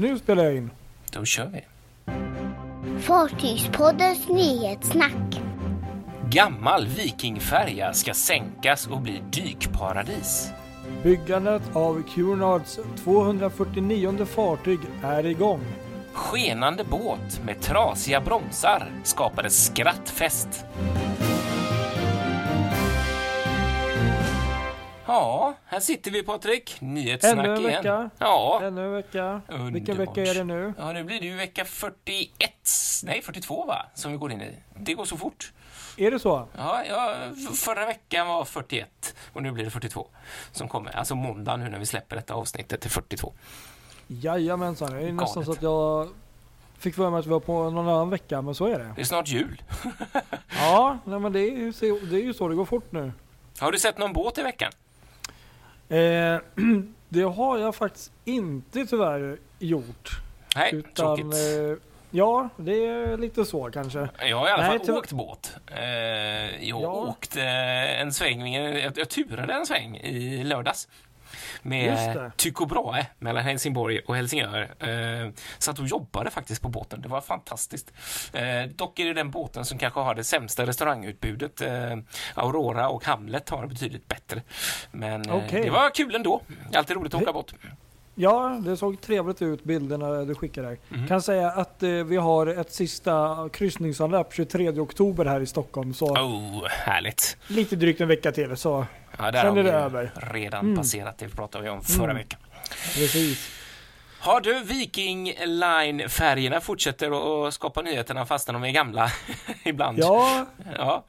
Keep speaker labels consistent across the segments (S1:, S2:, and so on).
S1: Nu spelar jag in.
S2: Då kör vi.
S3: Fartygspoddens nyhetssnack.
S2: Gammal vikingfärja ska sänkas och bli dykparadis.
S1: Byggandet av Cunards 249 fartyg är igång.
S2: Skenande båt med trasiga bromsar skapade skrattfest. Ja, här sitter vi Patrik. Nyhetssnack
S1: Ännu en
S2: igen.
S1: vecka.
S2: Ja,
S1: Ännu en vecka. Vilken
S2: Underbart.
S1: vecka är det nu?
S2: Ja, nu blir det ju vecka 41. Nej, 42 va? Som vi går in i. Det går så fort.
S1: Är det så?
S2: Ja, ja, förra veckan var 41 och nu blir det 42 som kommer. Alltså måndag nu när vi släpper detta avsnittet till 42.
S1: Jajamensan. Det är nästan
S2: Galet.
S1: så att jag fick för mig att vi var på någon annan vecka, men så är det.
S2: Det är snart jul.
S1: Ja, nej, men det är, ju så, det är ju så. Det går fort nu.
S2: Har du sett någon båt i veckan?
S1: Eh, det har jag faktiskt inte tyvärr gjort.
S2: Nej,
S1: Utan,
S2: tråkigt.
S1: eh, ja, det är lite så kanske.
S2: Jag har i alla
S1: nej,
S2: fall åkt båt. Eh, jag
S1: Ja.
S2: åkte en sväng, jag, jag turade en sväng i lördags. Med. Tycho Brahe mellan Helsingborg och Helsingör. Eh, satt och jobbade faktiskt på båten. Det var fantastiskt. Eh, dock är det den båten som kanske har det sämsta restaurangutbudet. Eh, Aurora och Hamlet har det betydligt bättre. Men eh,
S1: Okej.
S2: det var kul ändå. Alltid roligt att åka båt.
S1: Ja, det såg trevligt ut bilderna du skickade.
S2: Mhm.
S1: Kan säga att eh, vi har ett sista kryssningsanlöp 23 oktober här i Stockholm. Så
S2: Oh, härligt.
S1: lite drygt en vecka till. Så
S2: Ja, där
S1: Sen är
S2: vi
S1: det över.
S2: redan
S1: Mm.
S2: passerat det vi pratade om förra
S1: Mm.
S2: veckan.
S1: precis.
S2: Har du Viking Line-färgerna fortsätter att skapa nyheterna fastän de är gamla ibland?
S1: Ja,
S2: Ja.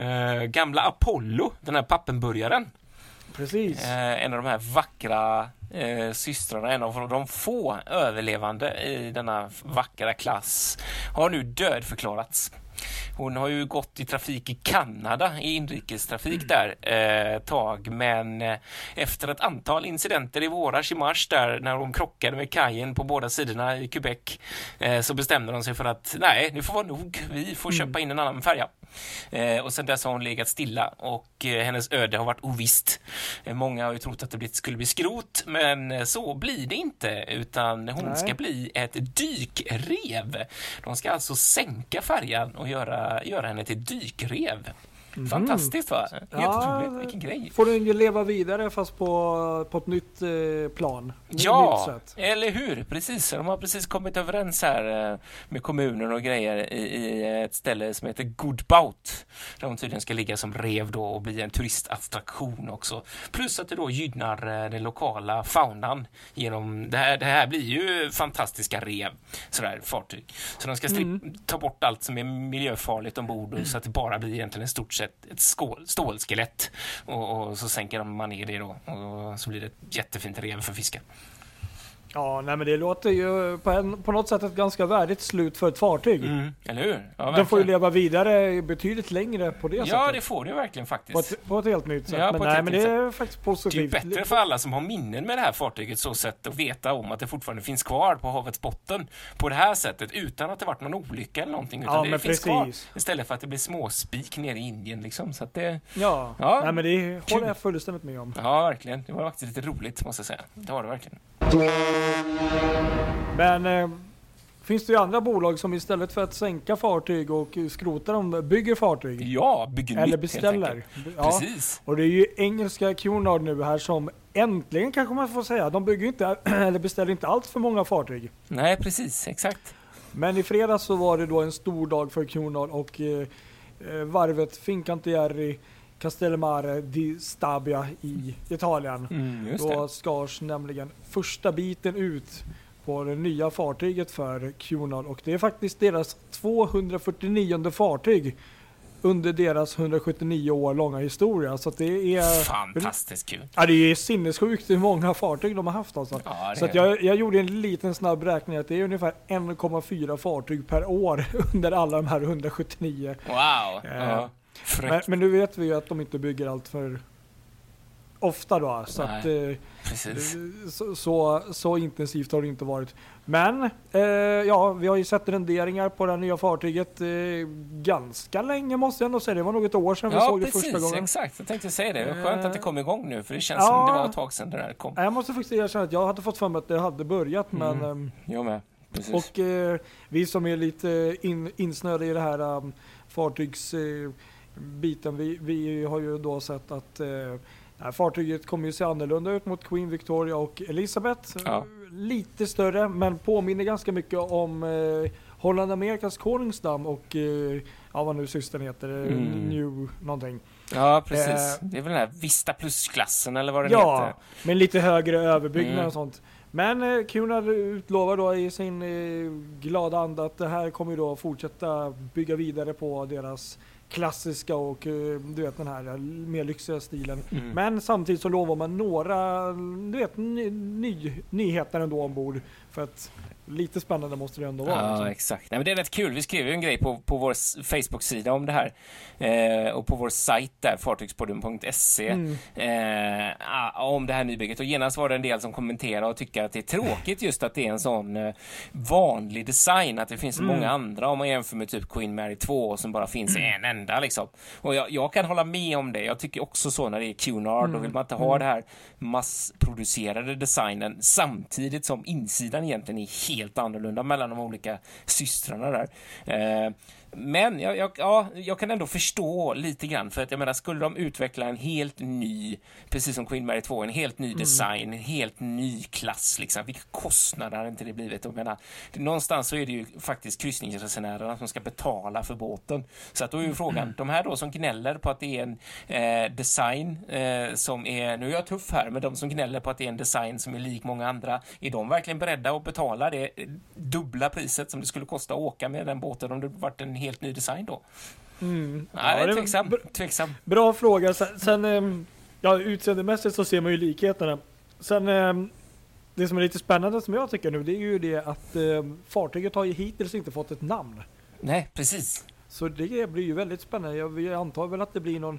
S2: Eh, gamla Apollo, den här pappenburgaren.
S1: precis.
S2: Eh, en av de här vackra eh, systrarna, en av de få överlevande i denna vackra klass, har nu dödförklarats. Hon har ju gått i trafik i Kanada, i inrikestrafik där eh, tag, men eh, efter ett antal incidenter i våras i mars där när hon krockade med kajen på båda sidorna i Quebec eh, så bestämde de sig för att nej, nu får vara nog, vi får köpa in en annan färja. Eh, och sen dess har hon legat stilla och eh, hennes öde har varit ovisst. Eh, många har ju trott att det skulle bli skrot, men eh, så blir det inte, utan hon
S1: Nej.
S2: ska bli ett dykrev. De ska alltså sänka färjan och göra, göra henne till dykrev. Fantastiskt va? Helt.
S1: Ja,
S2: otroligt, vilken grej.
S1: Får den ju leva vidare fast på, på ett nytt eh, plan. Nytt
S2: Ja,
S1: sätt.
S2: eller hur? Precis. De har precis kommit överens här eh, med kommunen och grejer i, i ett ställe som heter Goodbout. Där de tydligen ska ligga som rev då och bli en turistattraktion också. Plus att det då gynnar eh, den lokala faunan genom det här. Det här blir ju fantastiska rev, sådär fartyg. Så de ska stri- ta bort allt som är miljöfarligt ombord och så att det bara blir egentligen ett stort sett ett skål, stålskelett. Och, och så sänker man ner det då och så blir det ett jättefint rev för fisken.
S1: Ja, nej men det låter ju på, en, på något sätt ett ganska värdigt slut för ett fartyg.
S2: Mm, eller hur? Ja,
S1: Den får ju leva vidare betydligt längre på det
S2: Ja,
S1: sättet.
S2: det får det verkligen
S1: På
S2: faktiskt.
S1: ett, på ett helt nytt sätt.
S2: Ja,
S1: men
S2: på
S1: nej,
S2: helt
S1: men
S2: nytt
S1: det är faktiskt
S2: Det är
S1: positivt.
S2: bättre för alla som har minnen med det här fartyget så sätt att veta om att det fortfarande finns kvar på havets botten på det här sättet utan att det varit någon olycka eller någonting. Utan
S1: Ja,
S2: det
S1: men
S2: finns
S1: precis.
S2: kvar istället för att det blir småspik nere i Indien liksom. Så att det,
S1: Ja,
S2: Ja.
S1: Nej, men det håller jag fullständigt med om.
S2: ja, verkligen. Det var faktiskt lite roligt måste jag säga. Det var det verkligen.
S1: Men eh, finns det ju andra bolag som istället för att sänka fartyg och skrota dem bygger fartyg.
S2: Ja, bygger nytt
S1: Eller
S2: helt
S1: beställer. Ja.
S2: Precis.
S1: Och det är ju engelska Cunard nu här som äntligen kanske man får säga. De bygger inte, eller beställer inte allt för många fartyg.
S2: Nej, precis. Exakt.
S1: Men i fredags så var det då en stor dag för Cunard och eh, eh, varvet Fincantieri Castellmare di Stabia i Italien.
S2: Mm,
S1: Då skars nämligen första biten ut på det nya fartyget för Cunard och det är faktiskt deras 249 fartyg under deras 179 år långa historia. Så det är...
S2: Fantastiskt kul.
S1: Ja, det är sinnessjukt hur många fartyg de har haft alltså.
S2: Ja,
S1: Så jag, jag gjorde en liten snabb räkning att det är ungefär 1,4 fartyg per år under alla de här 179.
S2: Wow.
S1: Eh,
S2: Ja.
S1: Men, men nu vet vi ju att de inte bygger allt för ofta då. Så, att, eh, så, så, så, intensivt har det inte varit. Men eh, ja, vi har ju sett renderingar på det nya fartyget eh, ganska länge måste jag ändå säga. Det var nog ett år sedan
S2: ja,
S1: vi såg
S2: precis,
S1: det första gången.
S2: exakt. Jag tänkte säga det. Det skönt att det kom igång nu för det känns ja, som det var ett tag sedan det där kom.
S1: Jag måste faktiskt erkänna att jag hade fått för mig att det hade börjat men... Mm.
S2: Jag med. Precis.
S1: Och eh, vi som är lite in, insnöade i det här um, fartygsbiten, vi, vi har ju då sett att eh, fartyget kommer ju se annorlunda ut mot Queen Victoria och Elizabeth. Ja. Lite större men påminner ganska mycket om eh, Holland Amerikas Koningsdamm och eh, ja, vad nu systern heter, mm. New någonting.
S2: Ja precis, eh, det är väl den här Vista Plus-klassen eller vad den
S1: ja,
S2: heter.
S1: Ja, med lite högre överbyggnad mm. och sånt. Men eh, Kunar utlovar då i sin eh, glada anda att det här kommer då fortsätta bygga vidare på deras klassiska och eh, du vet den här mer lyxiga stilen. Mm. Men samtidigt så lovar man några du vet, ny, ny, nyheter ändå ombord. För att lite spännande måste det ändå vara.
S2: Ja, liksom. exakt. Nej, men det är rätt kul. Vi skrev ju en grej på, på vår Facebook-sida om det här eh, och på vår sajt där, fartygspodden.se, mm. eh, om det här nybygget. Och genast var det en del som kommenterade och tycker att det är tråkigt just att det är en sån eh, vanlig design, att det finns så mm. många andra om man jämför med typ Queen Mary 2 som bara finns mm. en enda liksom. Och jag, jag, kan hålla med om det. Jag tycker också så när det är Cunard, mm. då vill man inte ha mm. det här massproducerade designen samtidigt som insidan egentligen är helt helt annorlunda mellan de olika systrarna där. Eh, men jag, jag, ja, jag kan ändå förstå lite grann, för att jag menar, skulle de utveckla en helt ny, precis som Queen Mary 2, en helt ny mm. design, en helt ny klass, liksom, vilka kostnader har inte det blivit? Jag menar, någonstans så är det ju faktiskt kryssningsresenärerna som ska betala för båten. Så att då är ju frågan, mm. de här då som gnäller på att det är en eh, design eh, som är, nu är jag tuff här, men de som gnäller på att det är en design som är lik många andra, är de verkligen beredda att betala det dubbla priset som det skulle kosta att åka med den båten om det varit en helt ny design då? Mm. Nej, ja, tveksam. tveksam.
S1: Bra fråga. Sen, sen ehm, ja, utseendemässigt så ser man ju likheterna. Sen ehm, det som är lite spännande som jag tycker nu, det är ju det att eh, fartyget har ju hittills inte fått ett namn.
S2: Nej, precis.
S1: Så det blir ju väldigt spännande. Jag, antar väl att det blir någon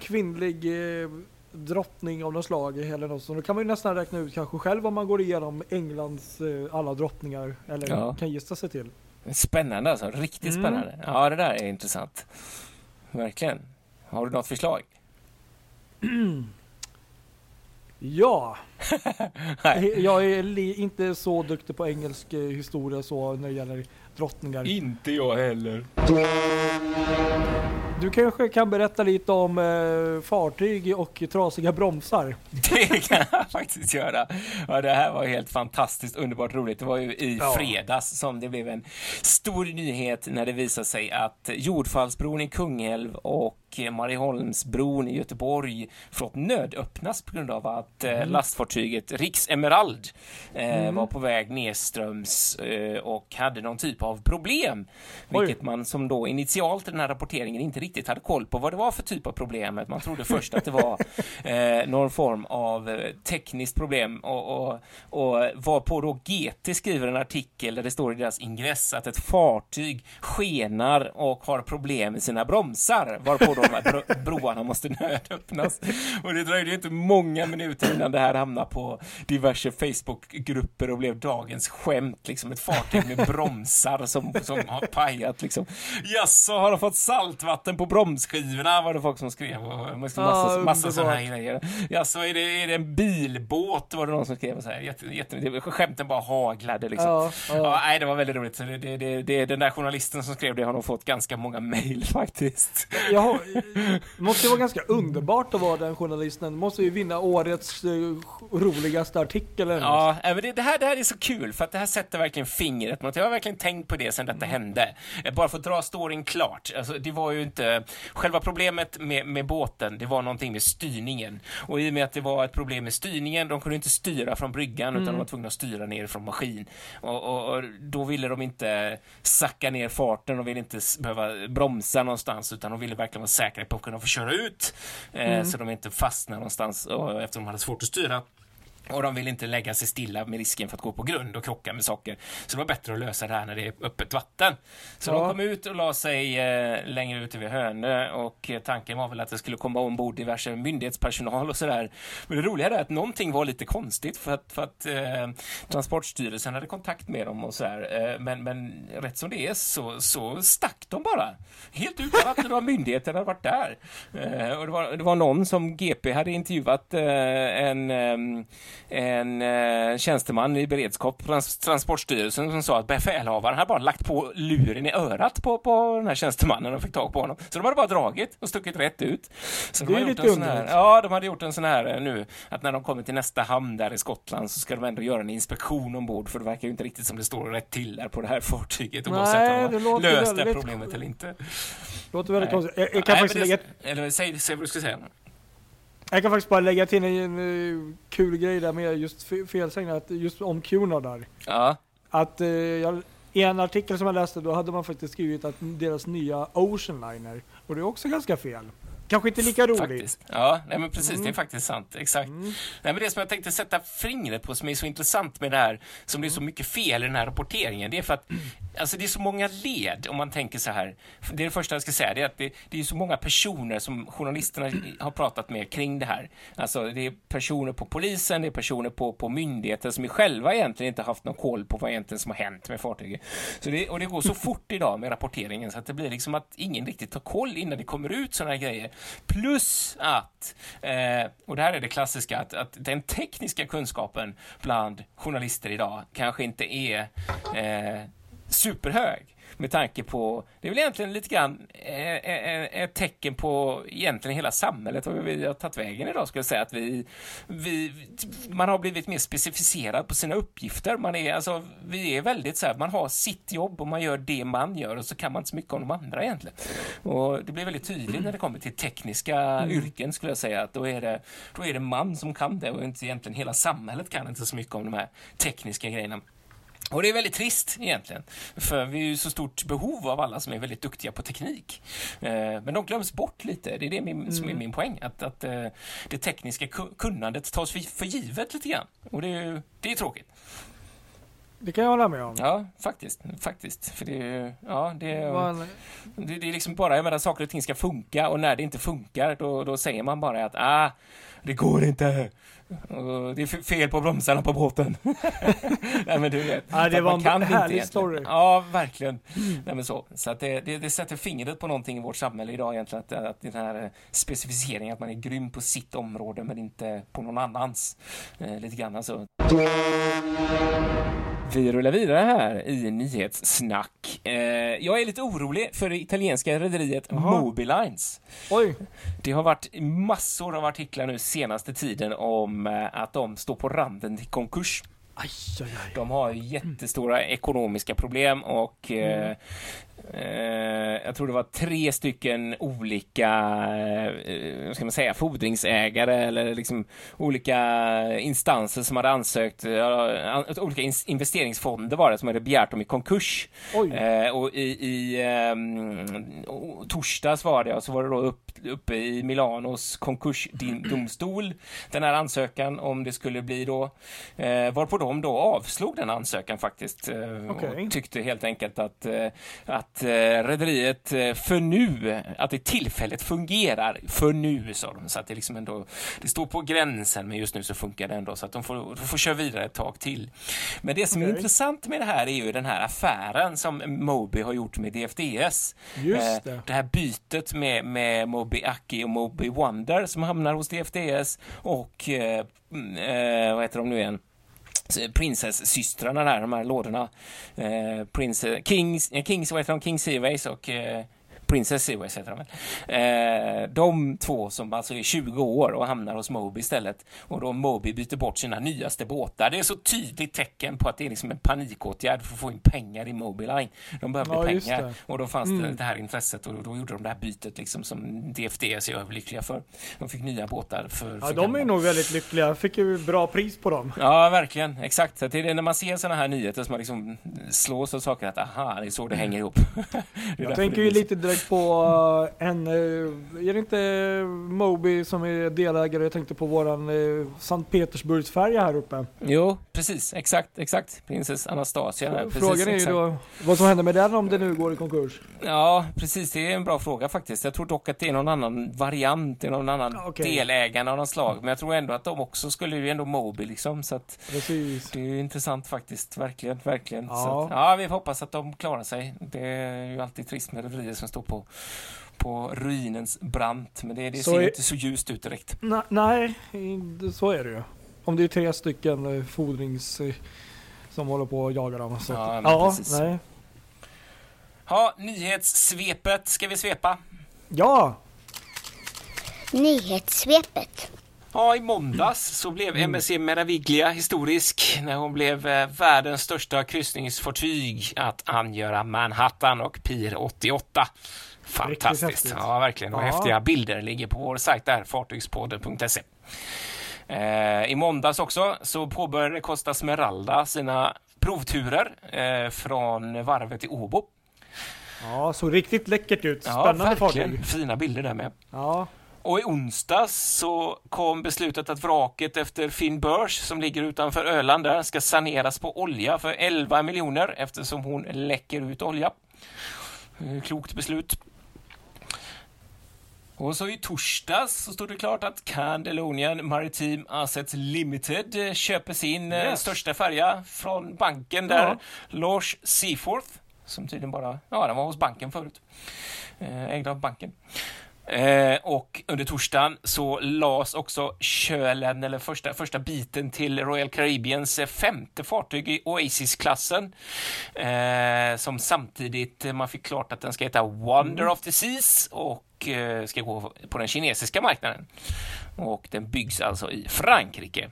S1: kvinnlig eh, drottning av något slag eller något. Så då kan man ju nästan räkna ut kanske själv om man går igenom Englands eh, alla drottningar eller ja. kan gissa sig till.
S2: Spännande alltså, riktigt mm. spännande. Ja, det där är intressant. Verkligen. Har du något förslag?
S1: Ja. jag är inte så duktig på engelsk eh, historia så när det gäller drottningar.
S2: Inte jag heller.
S1: Du kanske kan berätta lite om eh, fartyg och trasiga bromsar?
S2: Det kan jag faktiskt göra. Ja, det här var helt fantastiskt underbart roligt. Det var ju i ja. fredags som det blev en stor nyhet när det visade sig att Jordfallsbron i Kungälv och Marieholmsbron i Göteborg fått nödöppnas på grund av att eh, mm. lastfartyget Riks Emerald eh, mm. var på väg nedströms eh, och hade någon typ av problem. Vilket Oj. man som då initialt i den här rapporteringen inte riktigt hade koll på vad det var för typ av problem. Man trodde först att det var eh, någon form av eh, tekniskt problem och, och, och varpå då GT skriver en artikel där det står i deras ingress att ett fartyg skenar och har problem med sina bromsar varpå de här broarna måste nödöppnas. Och det dröjde inte många minuter innan det här hamnade på diverse Facebookgrupper och blev dagens skämt, liksom ett fartyg med bromsar som, som har pajat liksom. Jaså, har de fått saltvatten på bromsskivorna? Var det folk som skrev och massa, massa, massa sådana här grejer. Jaså, är det, är det en bilbåt? Var det någon som skrev så här. Jätte, jätte, skämten bara haglade liksom. Ja, ja. ja, nej, det var väldigt roligt. Det, det, det, det, den där journalisten som skrev det har nog fått ganska många mejl faktiskt.
S1: Jag, det måste ju vara ganska underbart att vara den journalisten. Det måste ju vinna årets uh, roligaste artikel. Eller
S2: ja, men det, det, här, det här är så kul för att det här sätter verkligen fingret Jag har verkligen tänkt på det sedan detta mm. hände. Eh, bara för att dra storyn klart. Alltså, det var ju inte... Själva problemet med, med båten, det var någonting med styrningen. Och i och med att det var ett problem med styrningen, de kunde inte styra från bryggan mm. utan de var tvungna att styra ner från maskin. Och, och, och, då ville de inte sacka ner farten, de ville inte behöva bromsa någonstans utan de ville verkligen vara säkra på att kunna få köra ut eh, mm. så de inte fastnar någonstans eftersom de hade svårt att styra. Och de vill inte lägga sig stilla med risken för att gå på grund och krocka med saker. Så det var bättre att lösa det här när det är öppet vatten. Så
S1: Ja.
S2: de kom ut och la sig eh, längre ute vid Hönö och eh, tanken var väl att det skulle komma ombord diverse myndighetspersonal och sådär. Men det roliga är att någonting var lite konstigt för att, för att eh, Transportstyrelsen hade kontakt med dem och sådär. Eh, men, men rätt som det är så, så stack de bara. Helt utan att några myndigheter hade varit där. Eh, och det, var, det var någon som GP hade intervjuat eh, en ehm, en eh, tjänsteman i beredskap på trans Transportstyrelsen som sa att befälhavaren hade bara lagt på luren i örat på, på den här tjänstemannen och fick tag på honom. Så de hade bara dragit och stuckit rätt ut. Så de
S1: Det är
S2: hade gjort
S1: lite underligt.
S2: Ja, de hade gjort en sån här eh, nu att när de kommer till nästa hamn där i Skottland så ska de ändå göra en inspektion ombord för det verkar ju inte riktigt som det står rätt till där på det här fartyget
S1: Nej,
S2: oavsett om
S1: det
S2: de har löst det problemet eller inte.
S1: Låter väldigt
S2: Nej.
S1: konstigt. Jag, jag, kan
S2: Nej,
S1: faktiskt
S2: men
S1: lägga,
S2: det, eller säg, säg vad du ska säga.
S1: Jag kan faktiskt bara lägga till en, eh, kul grej där med just fe- felsägning, att just om Cunard där.
S2: Ja,
S1: Att eh, jag, i en artikel som jag läste då hade man faktiskt skrivit att deras nya Ocean Liner, och det är också ganska fel. Kanske inte lika roligt.
S2: faktiskt. Ja, nej men precis, det är
S1: Mm.
S2: faktiskt sant. Exakt.
S1: Mm.
S2: Nej, men det som jag tänkte sätta fingret på som är så intressant med det här, som det är så mycket fel i den här rapporteringen, det är för att alltså, det är så många led om man tänker så här. Det är det första jag ska säga, det är att det, det är så många personer som journalisterna har pratat med kring det här. Alltså det är personer på polisen, det är personer på, på myndigheter som själva egentligen inte haft någon koll på vad egentligen som har hänt med fartyget. Så det, och det går så fort idag med rapporteringen så att det blir liksom att ingen riktigt har koll innan det kommer ut sådana här grejer. Plus att, eh, och det här är det klassiska, att, att den tekniska kunskapen bland journalister idag kanske inte är eh, superhög med tanke på, det är väl egentligen lite grann eh, eh, ett tecken på egentligen hela samhället och vi har tagit vägen idag skulle jag säga att vi, vi man har blivit mer specificerad på sina uppgifter. Man är, alltså, vi är väldigt så här, man har sitt jobb och man gör det man gör och så kan man inte så mycket om de andra egentligen. Och det blir väldigt tydligt när det kommer till tekniska yrken skulle jag säga att då är det, då är det man som kan det och inte egentligen hela samhället kan inte så mycket om de här tekniska grejerna. Och det är väldigt trist egentligen, för vi är ju så stort behov av alla som är väldigt duktiga på teknik. Eh, men de glöms bort lite, det är det min, som är min poäng, att, att eh, det tekniska ku- kunnandet tas för, givet lite grann. Och det är ju det är tråkigt.
S1: Det kan jag hålla med om.
S2: Ja, faktiskt. faktiskt. För det, är- ja, det,
S1: Man,
S2: det, det är liksom bara, jag menar, saker och ting ska funka och när det inte funkar då, då säger man bara att ah, det går inte. Det är fel på bromsarna på båten. Nej men du vet.
S1: Ja, det var en
S2: kan inte
S1: härlig
S2: egentligen.
S1: story.
S2: Ja, verkligen. Nej, men så så att det, det, det sätter fingret på någonting i vårt samhälle idag egentligen. Att, att den här eh, specificeringen, att man är grym på sitt område men inte på någon annans. Eh, lite grann alltså. Vi rullar vidare här i nyhetssnack. Eh, jag är lite orolig för det italienska rederiet. Mobilines.
S1: oj,
S2: Det har varit massor av artiklar nu senaste tiden om eh, att de står på randen till konkurs.
S1: Aj, aj, aj.
S2: De har jättestora ekonomiska problem och eh, eh, jag tror det var tre stycken olika, eh, ska man säga, fordringsägare eller liksom olika instanser som hade ansökt, ja, an, olika ins- investeringsfonder var det som hade begärt dem i konkurs. Eh, och i, i ehm, o- torsdags var det, och så var det då upp, uppe i Milanos konkursdomstol, den här ansökan om det skulle bli då, eh, varpå de då avslog den ansökan faktiskt. Eh,
S1: Okej.
S2: Och tyckte helt enkelt att, eh, att eh, rederiet eh, för nu, att det tillfället fungerar för nu, sa de. Så att det liksom ändå, det står på gränsen, men just nu så funkar det ändå, så att de får, de får köra vidare ett tag till. Men det som är
S1: Okej.
S2: intressant med det här är ju den här affären som Moby har gjort med DFDS.
S1: Just det.
S2: Eh, det här bytet med, med Moby Aki och Moby Wonder som hamnar hos DFDS och eh, mm, eh, vad heter de nu igen? Eh, Princess-systrarna där, de här lådorna. Eh, Prince, Kings, Kings, vad heter de? King Seaways och eh, Princess Seaways heter de. Eh, de två som alltså är 20 år och hamnar hos Moby istället. Och då Moby byter bort sina nyaste båtar. Det är så tydligt tecken på att det är liksom en panikåtgärd för att få in pengar i Moby Line. De behövde
S1: Ja,
S2: pengar och då fanns det
S1: Mm.
S2: det här intresset och då gjorde de det här bytet liksom som DFDS är överlyckliga för. De fick nya båtar för,
S1: Ja,
S2: för
S1: de
S2: gamla.
S1: är nog väldigt lyckliga. Fick ju bra pris på dem.
S2: Ja, verkligen. Exakt. Så det är när man ser sådana här nyheter som man liksom slås av saker att aha, det är så det hänger ihop.
S1: Jag tänker ju lite varit på eh, en, eh, är det inte Moby som är delägare? Jag tänkte på våran eh, Sankt Petersburgsfärja här uppe.
S2: Jo, precis. Exakt, exakt. Prinsess Anastasia. där, precis,
S1: Frågan är ju
S2: exakt.
S1: då vad som händer med den om det nu går i konkurs.
S2: Ja, precis. Det är en bra fråga faktiskt. Jag tror dock att det är någon annan variant, det är någon annan
S1: Okej.
S2: delägare av något slag. Men jag tror ändå att de också skulle ju ändå Moby liksom. Så att
S1: Precis.
S2: det är ju intressant faktiskt. Verkligen, verkligen.
S1: Ja.
S2: Att, ja, vi hoppas att de klarar sig. Det är ju alltid trist med rederier som står på, på ruinens brant. Men det, det ser
S1: är-
S2: inte så ljust ut direkt.
S1: Na, nej, så är det ju. Om det är tre stycken eh, fordrings eh, som håller på att jaga dem. Så.
S2: Ja,
S1: ja
S2: precis.
S1: nej.
S2: Ja, nyhetssvepet ska vi svepa.
S1: Ja,
S3: Nyhetssvepet.
S2: Ja, i måndags så blev
S1: Mm.
S2: MSC Meraviglia historisk när hon blev eh, världens största kryssningsfartyg att angöra Manhattan och Pier 88. Fantastiskt. Ja, verkligen. Och
S1: Ja.
S2: häftiga bilder ligger på vår sajt där, fartygspodden.se. Eh, I måndags också så påbörjade Costa Smeralda sina provturer eh, från varvet i Åbo.
S1: ja, så riktigt läckert ut.
S2: Ja,
S1: Spännande
S2: verkligen.
S1: fartyg.
S2: Fina bilder där med.
S1: Ja,
S2: Och i onsdags så kom beslutet att vraket efter Finn Börs som ligger utanför Öland där ska saneras på olja för 11 miljoner eftersom hon läcker ut olja. Eh, Klokt beslut. Och så i torsdags så stod det klart att Candelonian Maritime Assets Limited eh, köper sin eh,
S1: Yes.
S2: största färja från banken där,
S1: Ja.
S2: Lars Seaforth, som tydligen bara, ja den var hos banken förut, ägd av banken. Eh, och under torsdagen så lades också kölen, eller första, första biten till Royal Caribbeans eh, femte fartyg i Oasis-klassen. Eh, som samtidigt, eh, man fick klart att den ska heta Wonder of the Seas och eh, ska gå på den kinesiska marknaden. Och den byggs alltså i Frankrike.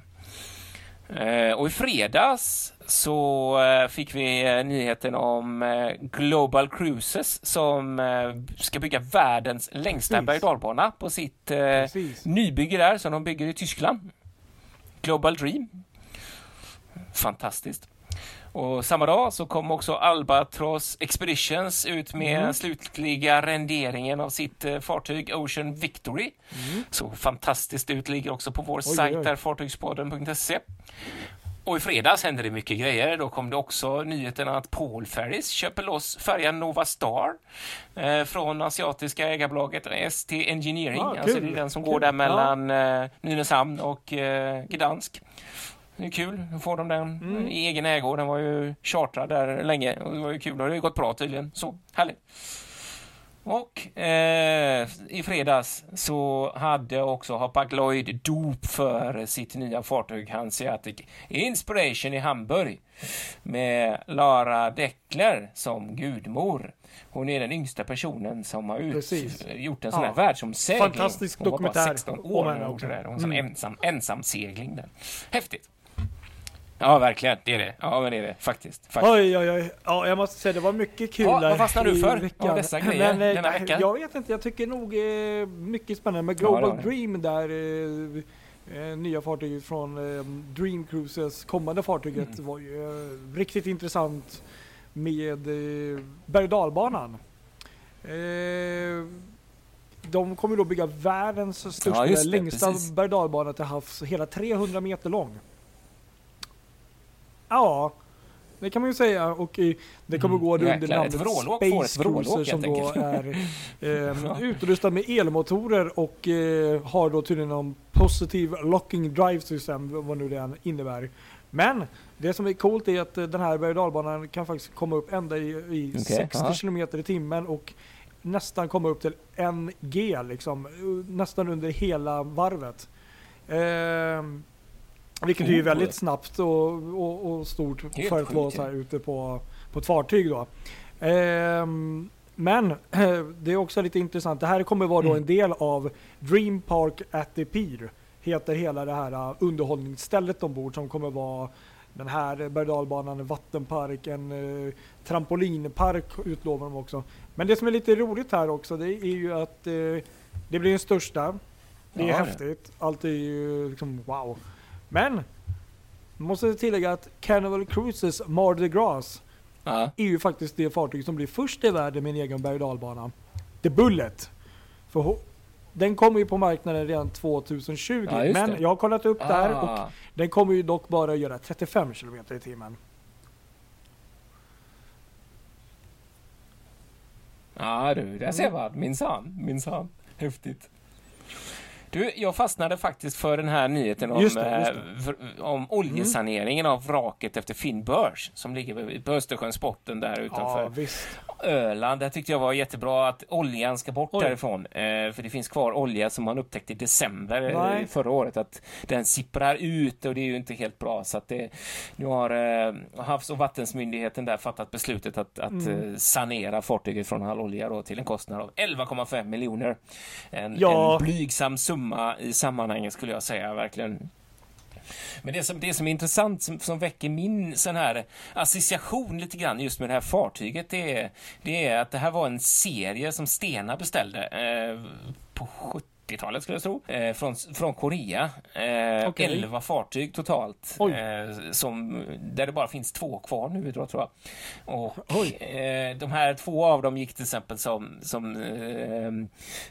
S2: Eh, och i fredags så eh, fick vi eh, nyheten om Global Cruises som ska bygga världens längsta berg dalbana på sitt
S1: precis.
S2: nybygge där som de bygger i Tyskland. Global Dream. Fantastiskt. Och samma dag så kom också Albatross Expeditions ut med
S1: Mm.
S2: slutliga renderingen av sitt eh, fartyg Ocean Victory.
S1: Mm.
S2: Så fantastiskt ut, ligger också på vår
S1: oj,
S2: sajt
S1: oj.
S2: där, fartygspodden.se. Och i fredags hände det mycket grejer. Då kom det också nyheten att Paul Ferris köper loss färjan Nova Star eh, från asiatiska ägarbolaget ST Engineering.
S1: Ah,
S2: alltså det är den som går där mellan eh, Nynäshamn och eh, Gdansk. Det är kul, då får de den
S1: Mm.
S2: i egen ägo. Den var ju chartrad där länge och det var ju kul och det har ju gått bra tydligen. Så, härligt. Och eh, i fredags så hade också Hapag Lloyd dop för sitt nya fartyg Hanseatic Inspiration i Hamburg med Lara Deckler som gudmor. Hon är den yngsta personen som har ut,
S1: Precis.
S2: gjort en sån här
S1: Ja.
S2: världsomsegling.
S1: Fantastisk
S2: Hon var bara
S1: dokumentär
S2: 16
S1: om
S2: år när hon gjorde det. Hon
S1: Mm.
S2: ensam, ensamsegling där. Häftigt. Ja, verkligen. Det är det. Ja, men det är det faktiskt. faktiskt.
S1: Oj, oj, oj. Ja, jag måste säga det var mycket kul
S2: Ja, vad fastnar du för
S1: veckan.
S2: av dessa grejer
S1: Men, eh,
S2: denna vecka?
S1: Jag vet inte, jag tycker nog eh, mycket spännande med
S2: Ja,
S1: Global
S2: det det.
S1: Dream där. Eh, eh, nya fartyget från eh, Dream Cruises kommande fartyget
S2: Mm.
S1: var ju eh, riktigt intressant med eh, berg och dalbanan. De kommer då bygga världens största,
S2: just det,
S1: längsta berg och dalbana till havs, hela 300 meter lång. Ja, det kan man ju säga och eh, det kommer
S2: Mm,
S1: gå under
S2: jäklar,
S1: namnet Space Cruiser som då är eh, utrustad med elmotorer och eh, har då tydligen någon positive locking drive system, vad nu det än innebär. Men det som är coolt är att eh, den här berg och kan faktiskt komma upp ända i, i
S2: Okej,
S1: 60
S2: ja.
S1: km i timmen och nästan komma upp till en G liksom, eh, nästan under hela varvet. Ehm, vilket är ju väldigt snabbt och, och, och stort
S2: Helt
S1: för att vara så här ute på, på ett fartyg då. Ehm, men det är också lite intressant. Det här kommer vara då
S2: Mm.
S1: en del av Dream Park at the Pier. Heter hela det här uh, underhållningsstället ombord som kommer vara den här berg och dalbanan, en vattenpark, en uh, trampolinpark utlovar de också. Men det som är lite roligt här också det är ju att uh, det blir den största. Det är
S2: Ja, det.
S1: häftigt. Allt är ju liksom wow. Men måste tillägga att Carnival Cruises Mardi Gras
S2: Ja.
S1: är ju faktiskt det fartyg som blir först i världen med en egen berg dalbana. The Bullet. För ho- den kommer ju på marknaden redan 2020.
S2: Ja,
S1: men
S2: det.
S1: jag har kollat upp där och
S2: Ah.
S1: den kommer ju dock bara göra 35 km i timmen.
S2: Ja du, där ser man. Minsann, minsann. Häftigt. Du, jag fastnade faktiskt för den här nyheten om,
S1: Just det, just det.
S2: eh, för- om oljesaneringen av vraket efter Finn Börs som ligger på Östersjöns botten där utanför
S1: Ja.
S2: Öland. Det tyckte jag var jättebra att oljan ska bort
S1: Oj.
S2: därifrån. Eh, för det finns kvar olja som man upptäckte i december eh,
S1: Nej.
S2: förra året att den sipprar ut och det är ju inte helt bra. Så att det, nu har eh, Havs och vattensmyndigheten där fattat beslutet att, att
S1: Mm.
S2: eh, sanera fartyget från all olja då, till en kostnad av 11,5 miljoner. En,
S1: Ja.
S2: en blygsam summa i sammanhanget skulle jag säga verkligen. Men det som, det som är intressant, som, som väcker min sån här association lite grann just med det här fartyget, det är, det är att det här var en serie som Stena beställde eh, på 70-talet skulle jag tro, eh, från, från Korea. Eh,
S1: Okej.
S2: 11 fartyg totalt, eh, som, där det bara finns två kvar nu tror jag. Och eh, de här två av dem gick till exempel som, som eh,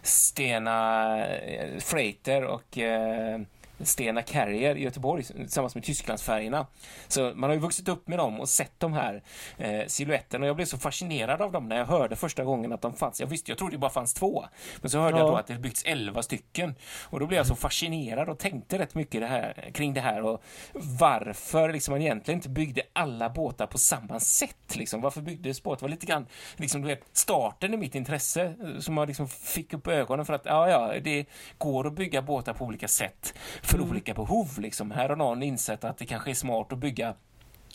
S2: Stena eh, Freighter och eh, Stena Carrier i Göteborg tillsammans med Tysklandsfärgerna. Så man har ju vuxit upp med dem och sett de här eh, siluetterna och jag blev så fascinerad av dem när jag hörde första gången att de fanns. Jag visste, jag trodde det bara fanns två. Men så hörde
S1: Ja.
S2: jag då att det byggts elva stycken. Och då blev jag så fascinerad och tänkte rätt mycket det här, kring det här och varför liksom man egentligen inte byggde alla båtar på samma sätt. Liksom. Varför byggdes båtar? Det var lite grann liksom, du vet, starten i mitt intresse eh, som man liksom fick upp ögonen för att ja, ja, det går att bygga båtar på olika sätt för olika behov. Liksom. Här har någon insett att det kanske är smart att bygga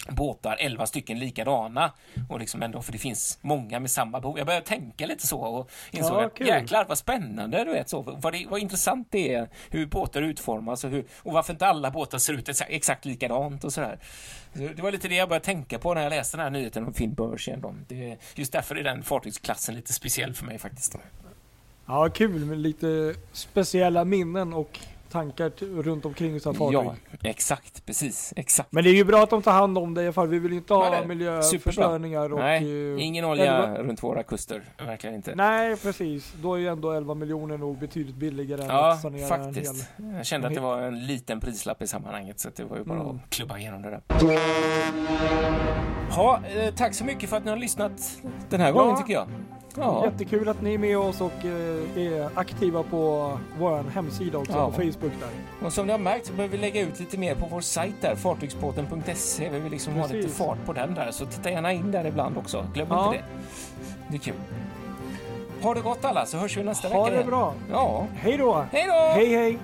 S2: båtar, 11 stycken likadana och liksom ändå för det finns många med samma behov. Jag började tänka lite så och insåg
S1: Ja,
S2: att jäklar vad spännande du vet så. Vad, det, vad intressant det är hur båtar utformas och, hur, och varför inte alla båtar ser ut exakt, likadant och sådär. Så det var lite det jag började tänka på när jag läste den här nyheten om Finn Börs igen. då. Det, just därför är den fartygsklassen lite speciell för mig faktiskt.
S1: Ja, kul med lite speciella minnen och tankar runt omkring sådana fartyg.
S2: Ja, exakt, precis, exakt.
S1: Men det är ju bra att de tar hand om det i alla fall. Vi vill inte
S2: Ja,
S1: ha miljöförstöringar och...
S2: Nej,
S1: eh,
S2: ingen olja
S1: elva-
S2: runt våra kuster, verkligen inte.
S1: Nej, precis. Då är ju ändå 11 miljoner nog betydligt billigare än
S2: Ja,
S1: att sanera en hel...
S2: faktiskt. Jag kände att det var en liten prislapp i sammanhanget så det var ju bara
S1: Mm.
S2: att klubba igenom det där. Ja, eh, tack så mycket för att ni har lyssnat den här gången tycker jag. Ja,
S1: Jättekul att ni är med oss och eh, är aktiva på vår hemsida också,
S2: Ja.
S1: på Facebook där.
S2: och som ni har märkt så behöver vi lägga ut lite mer på vår sajt där, fartygsbåten.se. Vi vill liksom ha lite
S1: Precis.
S2: fart på den där, så titta gärna in där ibland också. Glöm
S1: Ja.
S2: inte det. Det är kul. Ha det gott alla, så hörs vi nästa
S1: Ha
S2: vecka
S1: det
S2: igen.
S1: bra.
S2: Ja,
S1: Hej då!
S2: hej då!
S1: Hej hej!